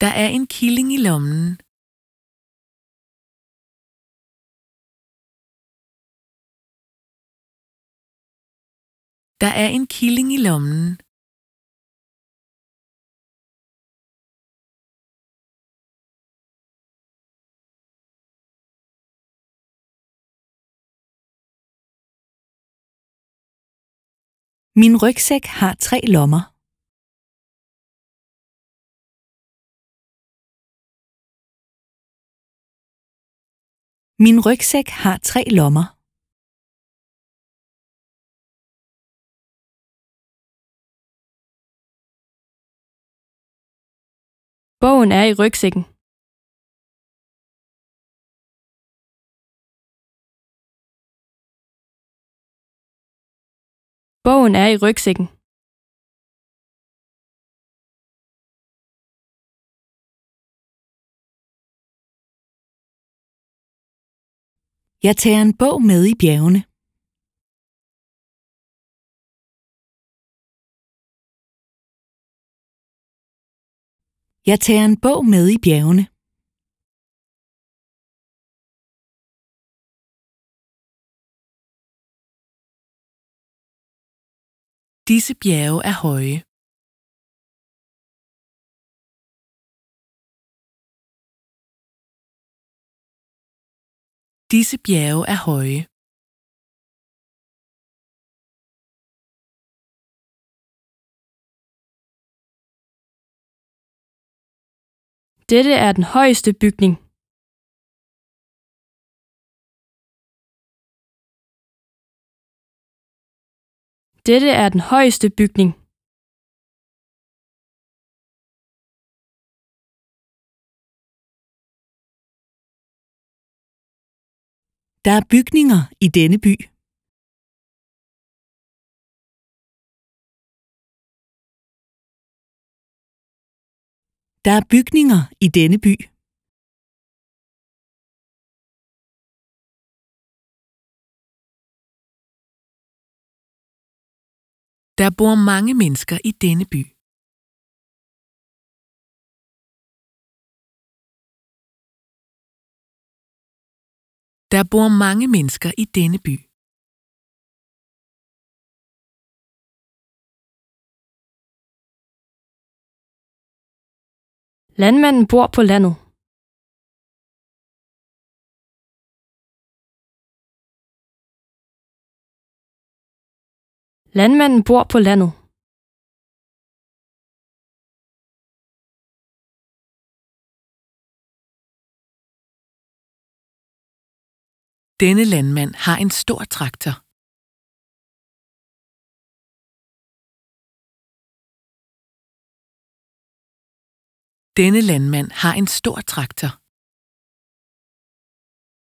Der er en killing i lommen. Der er en killing i lommen. Min rygsæk har tre lommer. Min rygsæk har tre lommer. Bogen er i rygsækken. Bogen er i rygsækken. Jeg tager en bog med i bjergene. Jeg tager en bog med i bjergene. Disse bjerge er høje. Disse bjerge er høje. Dette er den højeste bygning. Dette er den højeste bygning. Der er bygninger i denne by. Der er bygninger i denne by. Der bor mange mennesker i denne by. Der bor mange mennesker i denne by. Landmanden bor på landet. Landmanden bor på landet. Denne landmand har en stor traktor. Denne landmand har en stor traktor.